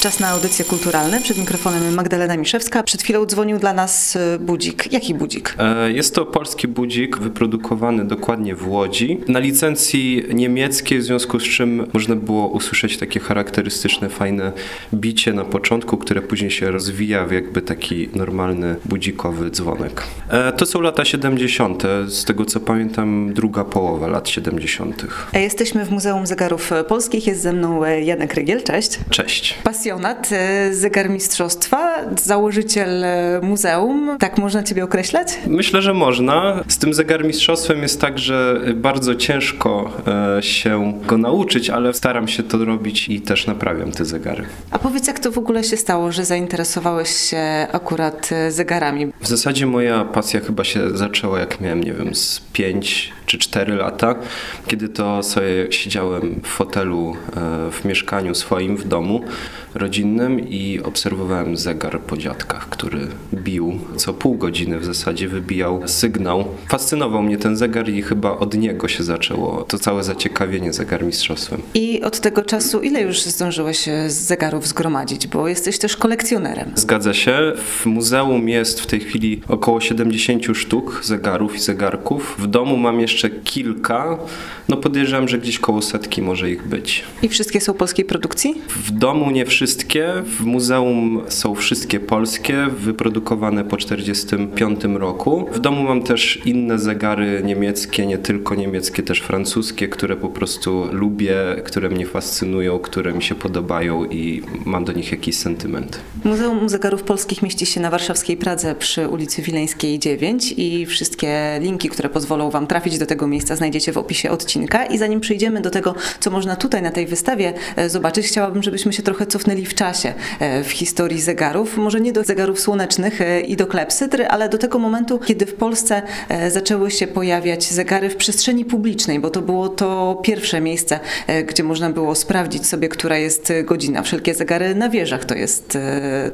Czas na audycje kulturalne. Przed mikrofonem Magdalena Miszewska. Przed chwilą dzwonił dla nas y, budzik. Jaki budzik? E, Jest to polski budzik wyprodukowany dokładnie w Łodzi. Na licencji niemieckiej, w związku z czym można było usłyszeć takie charakterystyczne, fajne bicie na początku, które później się rozwija w jakby taki normalny budzikowy dzwonek. E, To są lata 70., z tego co pamiętam druga połowa lat 70. E, Jesteśmy w Muzeum Zegarów Polskich. Jest ze mną e, Janek Rygiel. Cześć. Cześć. Pasjonat e, zegarmistrzostwa, założyciel e, muzeum. Tak można ciebie określać? Myślę, że można. Z tym zegarmistrzostwem jest tak, że bardzo ciężko e, się go nauczyć, ale staram się to robić i też naprawiam te zegary. A powiedz, jak to w ogóle się stało, że zainteresowałeś się akurat e, zegarami? W zasadzie moja pasja chyba się zaczęła jak miałem, nie wiem, z 5 czy 4 lata, kiedy to sobie siedziałem w fotelu w mieszkaniu swoim w domu rodzinnym i obserwowałem zegar po dziadkach, który bił co pół godziny w zasadzie, wybijał sygnał. Fascynował mnie ten zegar i chyba od niego się zaczęło to całe zaciekawienie zegarmistrzostwem. I od tego czasu ile już zdążyłeś z zegarów zgromadzić? Bo jesteś też kolekcjonerem. Zgadza się. W muzeum jest w tej chwili około 70 sztuk zegarów i zegarków. W domu mam jeszcze kilka. No podejrzewam, że gdzieś koło setki może ich być. I wszystkie są polskiej produkcji? W domu nie wszystkie, w muzeum są wszystkie polskie, wyprodukowane po 1945 roku. W domu mam też inne zegary niemieckie, nie tylko niemieckie, też francuskie, które po prostu lubię, które mnie fascynują, które mi się podobają i mam do nich jakiś sentyment. Muzeum Zegarów Polskich mieści się na warszawskiej Pradze przy ulicy Wileńskiej 9 i wszystkie linki, które pozwolą Wam trafić do tego miejsca znajdziecie w opisie odcinka. I zanim przejdziemy do tego, co można tutaj na tej wystawie e, zobaczyć, chciałabym, żebyśmy się trochę cofnęli w czasie e, w historii zegarów. Może nie do zegarów słonecznych e, i do klepsydry, ale do tego momentu, kiedy w Polsce e, zaczęły się pojawiać zegary w przestrzeni publicznej, bo to było to pierwsze miejsce, e, gdzie można było sprawdzić sobie, która jest godzina. Wszelkie zegary na wieżach to jest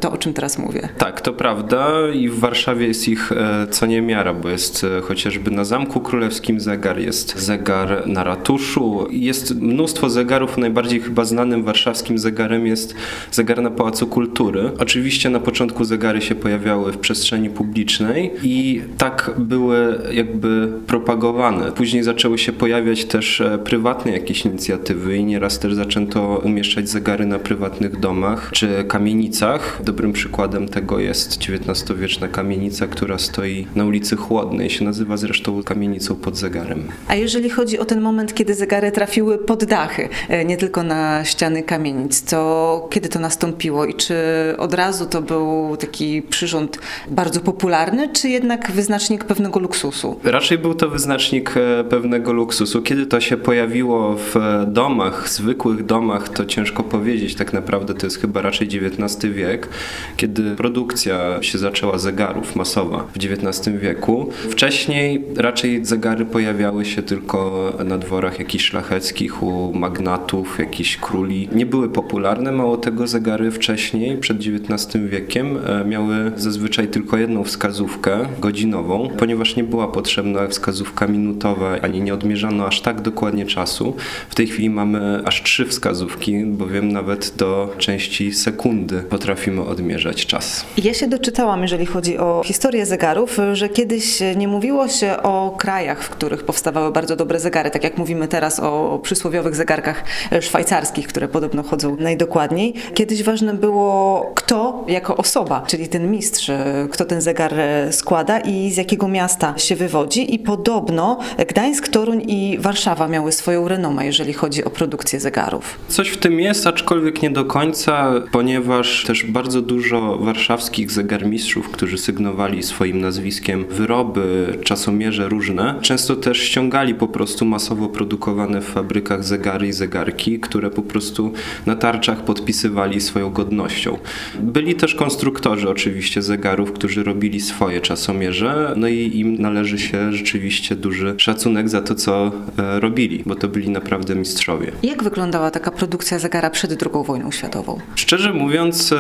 to, o czym teraz mówię. Tak, to prawda i w Warszawie jest ich co niemiara, bo jest chociażby na Zamku Królewskim zegar, jest zegar na ratuszu, jest mnóstwo zegarów. Najbardziej chyba znanym warszawskim zegarem jest zegar na Pałacu Kultury. Oczywiście na początku zegary się pojawiały w przestrzeni publicznej i tak były jakby propagowane. Później zaczęły się pojawiać też e, prywatne jakieś inicjatywy i nieraz też zaczęto umieszczać zegary na prywatnych domach czy kamienicach. Dobrym przykładem tego jest XIX-wieczna kamienica, która stoi na ulicy Chłodnej. Się nazywa zresztą kamienicą pod zegarem. A jeżeli chodzi o ten moment, kiedy zegary trafiły pod dachy, e, nie tylko na ściany kamienic, to kiedy to nastąpiło i czy od razu to był taki przyrząd bardzo popularny, czy jednak wyznacznik pewnego luksusu? Raczej był to wyznacznik e, pewnego luksusu. Kiedy to się pojawiło w domach, zwykłych domach, to ciężko powiedzieć. Tak naprawdę to jest chyba raczej XIX wiek, kiedy produkcja się zaczęła zegarów masowa w XIX wieku. Wcześniej raczej zegary pojawiały się tylko na dworach jakichś szlacheckich, u magnatów, jakichś króli. Nie były popularne, mało tego zegary wcześniej, przed XIX wiekiem, e, miały zazwyczaj tylko jedną wskazówkę godzinową, ponieważ nie była potrzebna wskazówka minutowa, ani nie odmierzano aż tak dokładnie czasu. W tej chwili mamy aż trzy wskazówki, bowiem nawet do części sekundy potrafimy odmierzać czas. Ja się doczytałam, jeżeli chodzi o historię zegarów, że kiedyś nie mówiło się o krajach, w których powstawały bardzo dobre zegary, tak jak mówimy teraz o przysłowiowych zegarkach szwajcarskich, które podobno chodzą najdokładniej. Kiedyś ważne było kto jako osoba, czyli ten mistrz, kto ten zegar składa i z jakiego miasta się wywodzi i podobno Gdańsk, Toruń i Warszawa miały swoją renomę, jeżeli chodzi o produkcję zegarów. Coś w tym jest, aczkolwiek nie do końca, ponieważ też bardzo dużo warszawskich zegarmistrzów, którzy sygnowali swoim nazwiskiem wyroby, czasomierze różne, często też ściągali po prostu masowo produkowane w fabrykach zegary i zegarki, które po prostu na tarczach podpisywali swoją godnością. Byli byli też konstruktorzy oczywiście zegarów, którzy robili swoje czasomierze, no i im należy się rzeczywiście duży szacunek za to, co e, robili, bo to byli naprawdę mistrzowie. Jak wyglądała taka produkcja zegara przed II wojną światową? Szczerze mówiąc, e,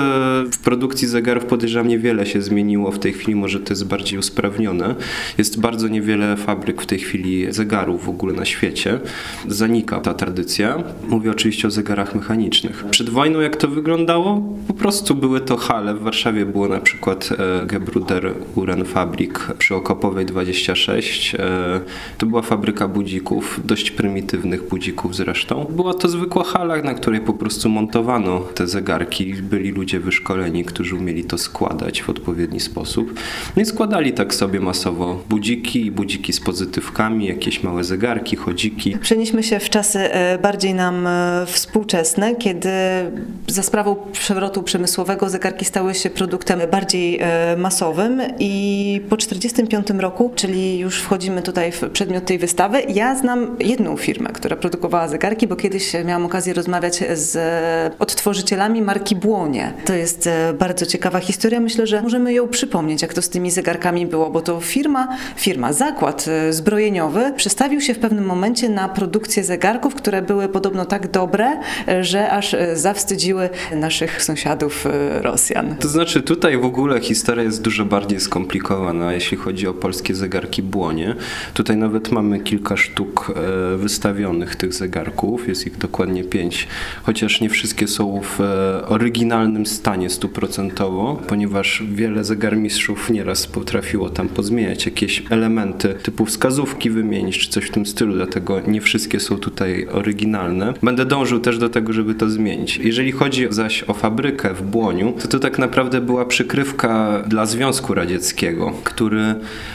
w produkcji zegarów podejrzewam niewiele się zmieniło w tej chwili, może to jest bardziej usprawnione. Jest bardzo niewiele fabryk w tej chwili zegarów w ogóle na świecie. Zanika ta tradycja. Mówię oczywiście o zegarach mechanicznych. Przed wojną jak to wyglądało? Po prostu były to hale. W Warszawie było na przykład e, Gebruder Uren Fabrik przy Okopowej 26. E, to była fabryka budzików, dość prymitywnych budzików zresztą. Była to zwykła hala, na której po prostu montowano te zegarki. Byli ludzie wyszkoleni, którzy umieli to składać w odpowiedni sposób. No i składali tak sobie masowo budziki budziki z pozytywkami, jakieś małe zegarki, chodziki. Przenieśmy się w czasy e, bardziej nam współczesne, kiedy za sprawą przewrotu przemysłowego zegarki stały się produktem bardziej e, masowym i po 1945 roku, czyli już wchodzimy tutaj w przedmiot tej wystawy, ja znam jedną firmę, która produkowała zegarki, bo kiedyś miałam okazję rozmawiać z odtworzycielami marki Błonie. To jest bardzo ciekawa historia. Myślę, że możemy ją przypomnieć, jak to z tymi zegarkami było, bo to firma, firma, zakład zbrojeniowy przestawił się w pewnym momencie na produkcję zegarków, które były podobno tak dobre, że aż zawstydziły naszych sąsiadów e, Rosjan. To znaczy tutaj w ogóle historia jest dużo bardziej skomplikowana, jeśli chodzi o polskie zegarki błonie. Tutaj nawet mamy kilka sztuk e, wystawionych tych zegarków, jest ich dokładnie pięć, chociaż nie wszystkie są w e, oryginalnym stanie stuprocentowo, ponieważ wiele zegarmistrzów nieraz potrafiło tam pozmieniać jakieś elementy typu wskazówki wymienić czy coś w tym stylu, dlatego nie wszystkie są tutaj oryginalne. Będę dążył też do tego, żeby to zmienić. Jeżeli chodzi zaś o fabrykę w Błoniu, to to tak naprawdę była przykrywka dla Związku Radzieckiego, który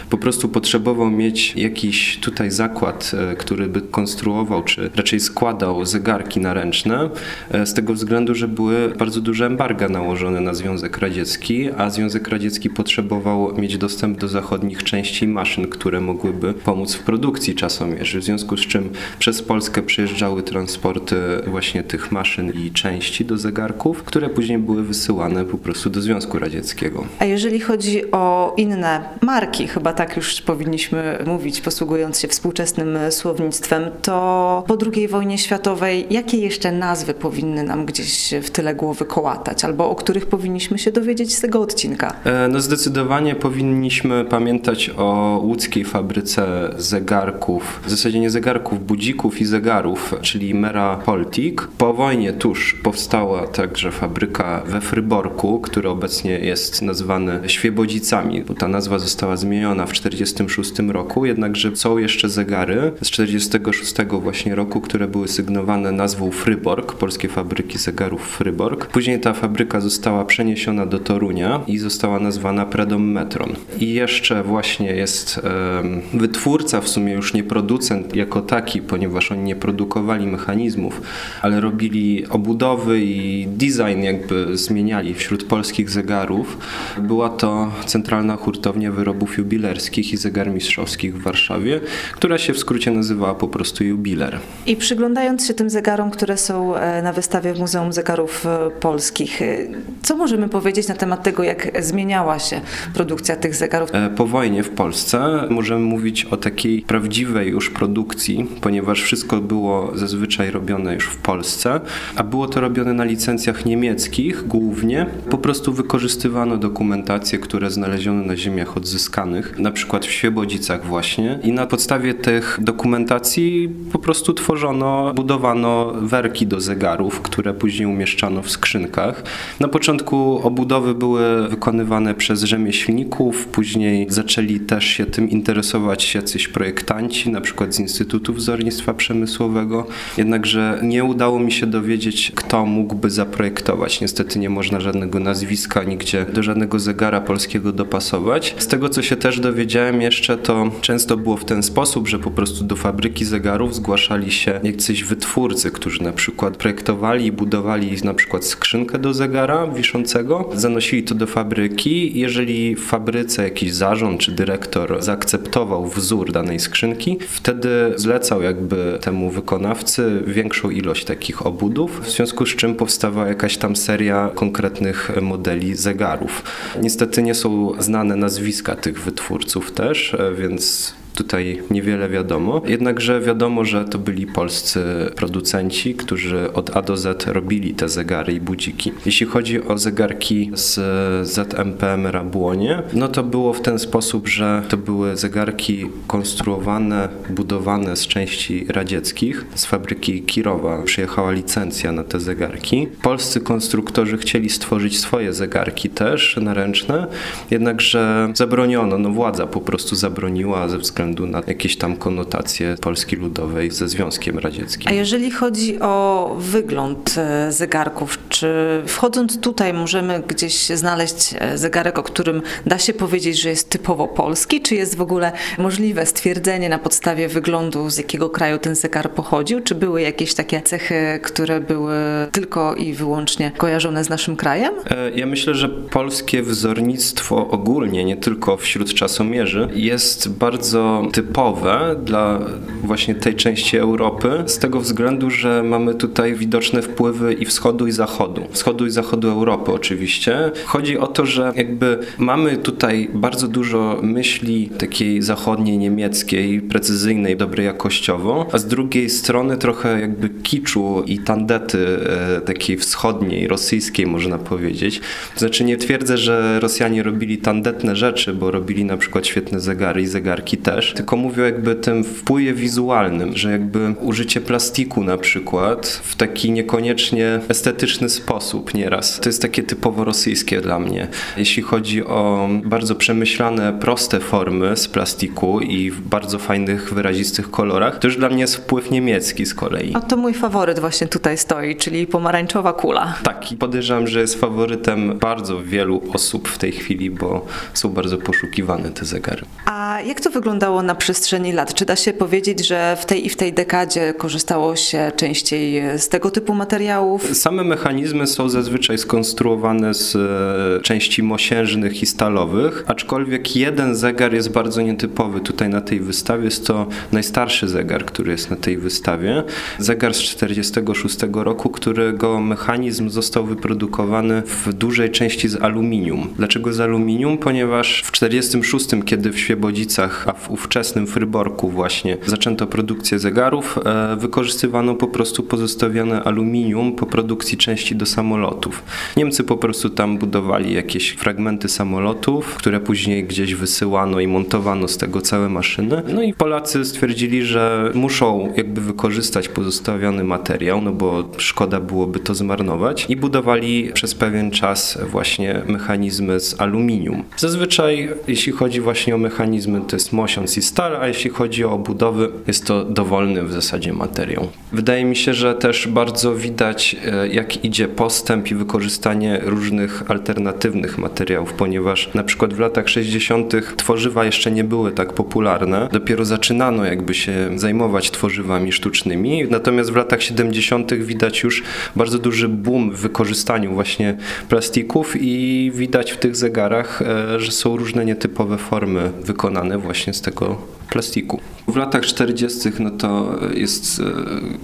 po prostu potrzebował mieć jakiś tutaj zakład, e, który by konstruował, czy raczej składał zegarki naręczne, e, z tego względu, że były bardzo duże embarga nałożone na Związek Radziecki, a Związek Radziecki potrzebował mieć dostęp do zachodnich części maszyn, które mogłyby pomóc w produkcji czasomierzy, w związku z czym przez Polskę przejeżdżały transporty właśnie tych maszyn i części do zegarków, które później były wysyłane po prostu do Związku Radzieckiego. A jeżeli chodzi o inne marki, chyba tak już powinniśmy mówić, posługując się współczesnym słownictwem, to po II wojnie światowej jakie jeszcze nazwy powinny nam gdzieś w tyle głowy kołatać, albo o których powinniśmy się dowiedzieć z tego odcinka? E, no zdecydowanie powinniśmy pamiętać o łódzkiej fabryce zegarków, w zasadzie nie zegarków, budzików i zegarów, czyli Mera Poltik. Po wojnie tuż powstała także fabryka we Fryborku, który obecnie jest nazwany Świebodzicami, bo ta nazwa została zmieniona w 1946 roku, jednakże są jeszcze zegary z 1946 właśnie roku, które były sygnowane nazwą Fryborg, Polskie Fabryki Zegarów Fryborg. Później ta fabryka została przeniesiona do Torunia i została nazwana Predom Metron. I jeszcze właśnie jest um, wytwórca, w sumie już nie producent jako taki, ponieważ oni nie produkowali mechanizmów, ale robili obudowy i design jakby zmieniali wśród polskich zegarów. Była to Centralna Hurtownia Wyrobów Jubilerskich i Zegarmistrzowskich w Warszawie, która się w skrócie nazywała po prostu Jubiler. I przyglądając się tym zegarom, które są e, na wystawie w Muzeum Zegarów e, Polskich, e, co możemy powiedzieć na temat tego, jak zmieniała się produkcja tych zegarów? Po wojnie w Polsce możemy mówić o takiej prawdziwej już produkcji, ponieważ wszystko było zazwyczaj robione już w Polsce, a było to robione na licencjach niemieckich głównie. Po prostu wykorzystywano dokumentacje, które znaleziono na ziemiach odzyskanych, na przykład w Świebodzicach właśnie i na podstawie tych dokumentacji po prostu tworzono, budowano werki do zegarów, które później umieszczano w skrzynkach. Na początku obudowy były wykonywane przez rzemieślników, później zaczęli też się tym interesować jacyś projektanci, na przykład z Instytutu Wzornictwa Przemysłowego. Jednakże nie udało mi się dowiedzieć, kto mógłby zaprojektować. Niestety nie można żadnego nazwiska nigdzie do żadnego zegara polskiego dopasować. Z tego, co się też dowiedziałem jeszcze, to często było w ten sposób, że po prostu do fabryki zegarów zgłaszali się jacyś wytwórcy, którzy na przykład projektowali i budowali na przykład skrzynkę do zegara wiszącego, zanosili to do fabryki. Jeżeli w fabryce jakiś zarząd czy dyrektor zaakceptował wzór danej skrzynki, wtedy zlecał jakby temu wykonawcy większą ilość takich obudów, w związku z czym powstawała jakaś tam seria konkretnych różnych modeli zegarów. Niestety nie są znane nazwiska tych wytwórców też, więc tutaj niewiele wiadomo. Jednakże wiadomo, że to byli polscy producenci, którzy od A do Z robili te zegary i budziki. Jeśli chodzi o zegarki z ZMPM Rabłonie, no to było w ten sposób, że to były zegarki konstruowane, budowane z części radzieckich. Z fabryki Kirowa przyjechała licencja na te zegarki. Polscy konstruktorzy chcieli stworzyć swoje zegarki też naręczne, jednakże zabroniono, no władza po prostu zabroniła ze względu względu na jakieś tam konotacje Polski Ludowej ze Związkiem Radzieckim. A jeżeli chodzi o wygląd e, zegarków, czy wchodząc tutaj możemy gdzieś znaleźć e, zegarek, o którym da się powiedzieć, że jest typowo polski, czy jest w ogóle możliwe stwierdzenie na podstawie wyglądu, z jakiego kraju ten zegar pochodził, czy były jakieś takie cechy, które były tylko i wyłącznie kojarzone z naszym krajem? E, ja myślę, że polskie wzornictwo ogólnie, nie tylko wśród czasomierzy, jest bardzo typowe dla właśnie tej części Europy, z tego względu, że mamy tutaj widoczne wpływy i wschodu i zachodu. Wschodu i zachodu Europy oczywiście. Chodzi o to, że jakby mamy tutaj bardzo dużo myśli takiej zachodniej, niemieckiej, precyzyjnej, dobrej jakościowo, a z drugiej strony trochę jakby kiczu i tandety e, takiej wschodniej, rosyjskiej można powiedzieć. Znaczy nie twierdzę, że Rosjanie robili tandetne rzeczy, bo robili na przykład świetne zegary i zegarki też, tylko mówię jakby tym wpływie wizualnym, że jakby użycie plastiku na przykład w taki niekoniecznie estetyczny sposób nieraz. To jest takie typowo rosyjskie dla mnie. Jeśli chodzi o bardzo przemyślane, proste formy z plastiku i w bardzo fajnych, wyrazistych kolorach, to już dla mnie jest wpływ niemiecki z kolei. A to mój faworyt właśnie tutaj stoi, czyli pomarańczowa kula. Tak, i podejrzewam, że jest faworytem bardzo wielu osób w tej chwili, bo są bardzo poszukiwane te zegary. A jak to wyglądało na przestrzeni lat? Czy da się powiedzieć, że w tej i w tej dekadzie korzystało się częściej z tego typu materiałów? Same mechanizmy są zazwyczaj skonstruowane z e, części mosiężnych i stalowych, aczkolwiek jeden zegar jest bardzo nietypowy. Tutaj na tej wystawie jest to najstarszy zegar, który jest na tej wystawie. Zegar z 1946 roku, którego mechanizm został wyprodukowany w dużej części z aluminium. Dlaczego z aluminium? Ponieważ w 1946, kiedy w Świebodzicach, a w ówczesnym Fryborku właśnie zaczęto produkcję zegarów, e, wykorzystywano po prostu pozostawione aluminium po produkcji części do samolotów. Niemcy po prostu tam budowali jakieś fragmenty samolotów, które później gdzieś wysyłano i montowano z tego całe maszyny. No i Polacy stwierdzili, że muszą jakby wykorzystać pozostawiony materiał, no bo szkoda byłoby to zmarnować i budowali przez pewien czas właśnie mechanizmy z aluminium. Zazwyczaj jeśli chodzi właśnie o mechanizmy, to jest mosiąc stal, a jeśli chodzi o obudowy, jest to dowolny w zasadzie materiał. Wydaje mi się, że też bardzo widać, e, jak idzie postęp i wykorzystanie różnych alternatywnych materiałów, ponieważ na przykład w latach 60. tworzywa jeszcze nie były tak popularne. Dopiero zaczynano jakby się zajmować tworzywami sztucznymi, natomiast w latach 70. widać już bardzo duży boom w wykorzystaniu właśnie plastików i widać w tych zegarach, e, że są różne nietypowe formy wykonane właśnie z tego go. Plastiku. W latach 40. no to jest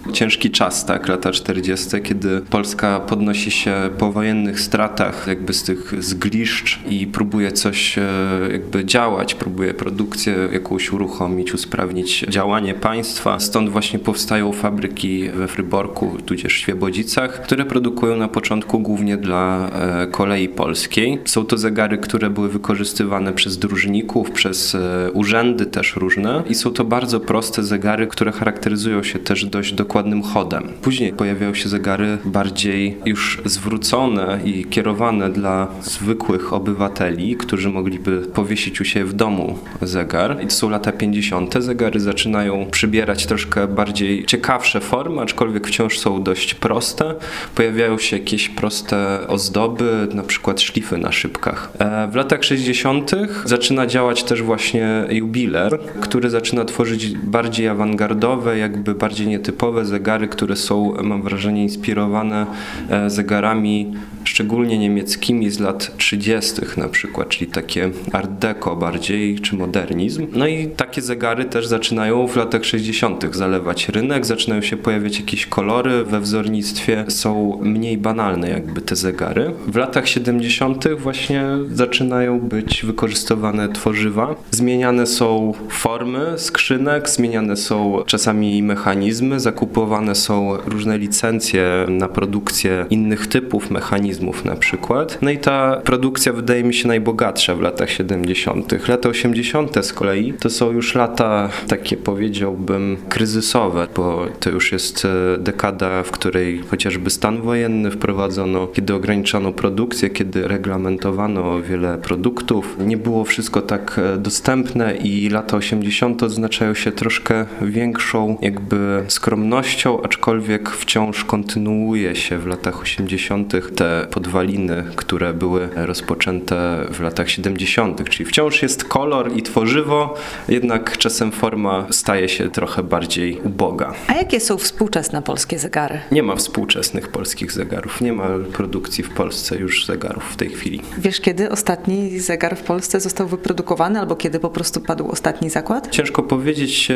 e, ciężki czas, tak, lata 40., kiedy Polska podnosi się po wojennych stratach jakby z tych zgliszcz i próbuje coś e, jakby działać, próbuje produkcję jakąś uruchomić, usprawnić działanie państwa. Stąd właśnie powstają fabryki we Fryborku, tudzież Świebodzicach, które produkują na początku głównie dla e, kolei polskiej. Są to zegary, które były wykorzystywane przez dróżników, przez e, urzędy też różne i są to bardzo proste zegary, które charakteryzują się też dość dokładnym chodem. Później pojawiają się zegary bardziej już zwrócone i kierowane dla zwykłych obywateli, którzy mogliby powiesić u siebie w domu zegar. I to są lata 50. Zegary zaczynają przybierać troszkę bardziej ciekawsze formy, aczkolwiek wciąż są dość proste. Pojawiają się jakieś proste ozdoby, na przykład szlify na szybkach. E, w latach 60. zaczyna działać też właśnie jubiler, który zaczyna tworzyć bardziej awangardowe, jakby bardziej nietypowe zegary, które są, mam wrażenie, inspirowane e, zegarami szczególnie niemieckimi z lat 30. na przykład, czyli takie art deco bardziej, czy modernizm. No i takie zegary też zaczynają w latach 60. zalewać rynek, zaczynają się pojawiać jakieś kolory we wzornictwie, są mniej banalne jakby te zegary. W latach 70. właśnie zaczynają być wykorzystywane tworzywa. Zmieniane są formy skrzynek, zmieniane są czasami mechanizmy, zakupowane są różne licencje na produkcję innych typów mechanizmów na przykład. No i ta produkcja wydaje mi się najbogatsza w latach 70. Lata 80. z kolei to są już lata takie powiedziałbym kryzysowe, bo to już jest e, dekada, w której chociażby stan wojenny wprowadzono, kiedy ograniczono produkcję, kiedy reglamentowano wiele produktów. Nie było wszystko tak e, dostępne i lata 80. oznaczają się troszkę większą jakby skromnością, aczkolwiek wciąż kontynuuje się w latach 80. te podwaliny, które były rozpoczęte w latach 70., czyli wciąż jest kolor i tworzywo, jednak czasem forma staje się trochę bardziej uboga. A jakie są współczesne polskie zegary? Nie ma współczesnych polskich zegarów, nie ma produkcji w Polsce już zegarów w tej chwili. Wiesz, kiedy ostatni zegar w Polsce został wyprodukowany, albo kiedy po prostu padł ostatni zakład? Ciężko powiedzieć. E,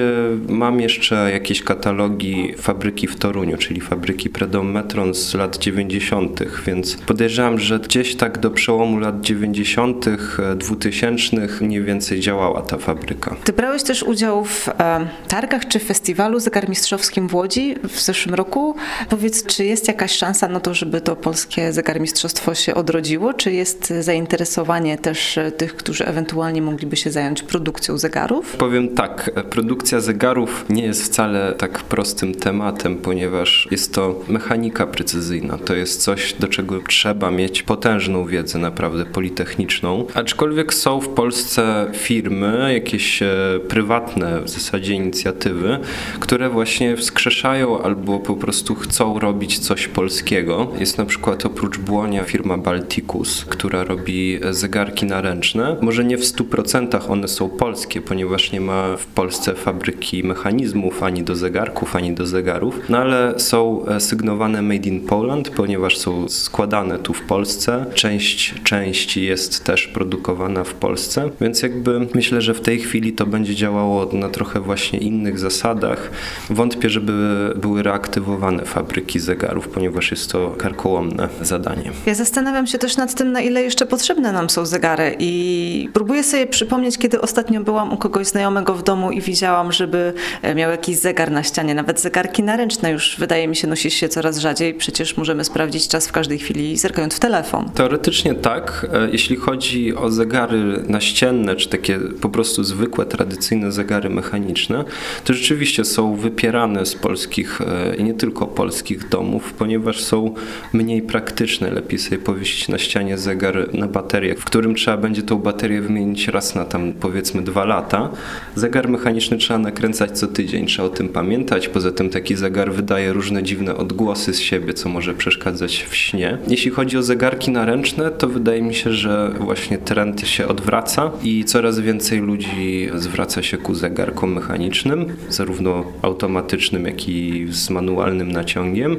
mam jeszcze jakieś katalogi fabryki w Toruniu, czyli fabryki Predom Metron z lat 90., więc podejrzewam, że gdzieś tak do przełomu lat 90., 2000 e, mniej więcej działała ta fabryka. Ty brałeś też udział w e, targach czy festiwalu zegarmistrzowskim w Łodzi w zeszłym roku. Powiedz, czy jest jakaś szansa na to, żeby to polskie zegarmistrzostwo się odrodziło? Czy jest zainteresowanie też e, tych, którzy ewentualnie mogliby się zająć produkcją zegarów? Powiem tak, produkcja zegarów nie jest wcale tak prostym tematem, ponieważ jest to mechanika precyzyjna. To jest coś, do czego trzeba mieć potężną wiedzę naprawdę politechniczną. Aczkolwiek są w Polsce firmy, jakieś e, prywatne w zasadzie inicjatywy, które właśnie wskrzeszają albo po prostu chcą robić coś polskiego. Jest na przykład oprócz Błonia firma Balticus, która robi zegarki naręczne. Może nie w 100% one są polskie, ponieważ nie ma w Polsce fabryki mechanizmów ani do zegarków, ani do zegarów, no ale są e, sygnowane Made in Poland, ponieważ są składane tu w Polsce. Część części jest też produkowana w Polsce, więc jakby myślę, że w tej chwili to będzie działało na trochę właśnie innych zasadach. Wątpię, żeby były reaktywowane fabryki zegarów, ponieważ jest to karkołomne zadanie. Ja zastanawiam się też nad tym, na ile jeszcze potrzebne nam są zegary i próbuję sobie przypomnieć, kiedy ostatnio byłam u kogoś znajomego w domu i widziałam, żeby e, miał jakiś zegar na ścianie, nawet zegarki naręczne już wydaje mi się nosi się coraz rzadziej, przecież możemy sprawdzić czas w każdej chwili zerkając w telefon. Teoretycznie tak. E, jeśli chodzi o zegary naścienne, czy takie po prostu zwykłe, tradycyjne zegary mechaniczne, to rzeczywiście są wypierane z polskich e, i nie tylko polskich domów, ponieważ są mniej praktyczne. Lepiej sobie powiesić na ścianie zegar na baterię, w którym trzeba będzie tą baterię wymienić raz na tam powiedzmy dwa lata. Zegar mechaniczny trzeba nakręcać co tydzień, trzeba o tym pamiętać. Poza tym taki zegar wydaje różne dziwne odgłosy z siebie, co może przeszkadzać w śnie. Jeśli chodzi o zegarki naręczne, to wydaje mi się, że właśnie trend się odwraca i coraz więcej ludzi zwraca się ku zegarkom mechanicznym, zarówno automatycznym, jak i z manualnym naciągiem.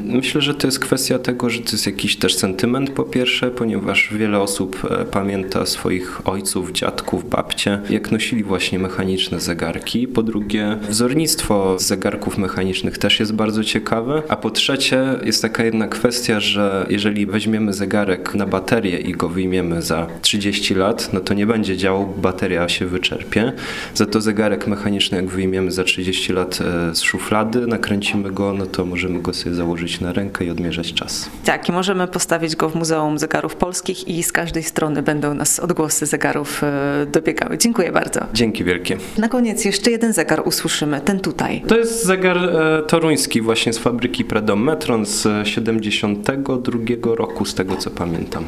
Myślę, że to jest kwestia tego, że to jest jakiś też sentyment po pierwsze, ponieważ wiele osób e, pamięta swoich ojców, dziadków, babcie, jak nosili właśnie mechaniczne zegarki. Po drugie, wzornictwo zegarków mechanicznych też jest bardzo ciekawe. A po trzecie, jest taka jedna kwestia, że jeżeli weźmiemy zegarek na baterię i go wyjmiemy za 30 lat, no to nie będzie działał, bateria się wyczerpie. Za to zegarek mechaniczny, jak wyjmiemy za 30 lat e, z szuflady, nakręcimy go, no to możemy go sobie założyć na rękę i odmierzać czas. Tak, i możemy postawić go w Muzeum Zegarów Polskich i z każdej strony będą nas odgłosy zegarów e, dobiegały. Dziękuję bardzo. Dzięki wielkie. Na koniec jeszcze jeden zegar usłyszymy, ten tutaj. To jest zegar e, toruński właśnie z fabryki Predom Metron z 72 roku, z tego co pamiętam.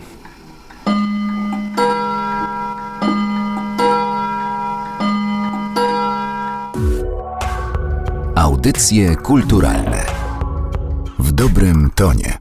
Audycje kulturalne w dobrym tonie.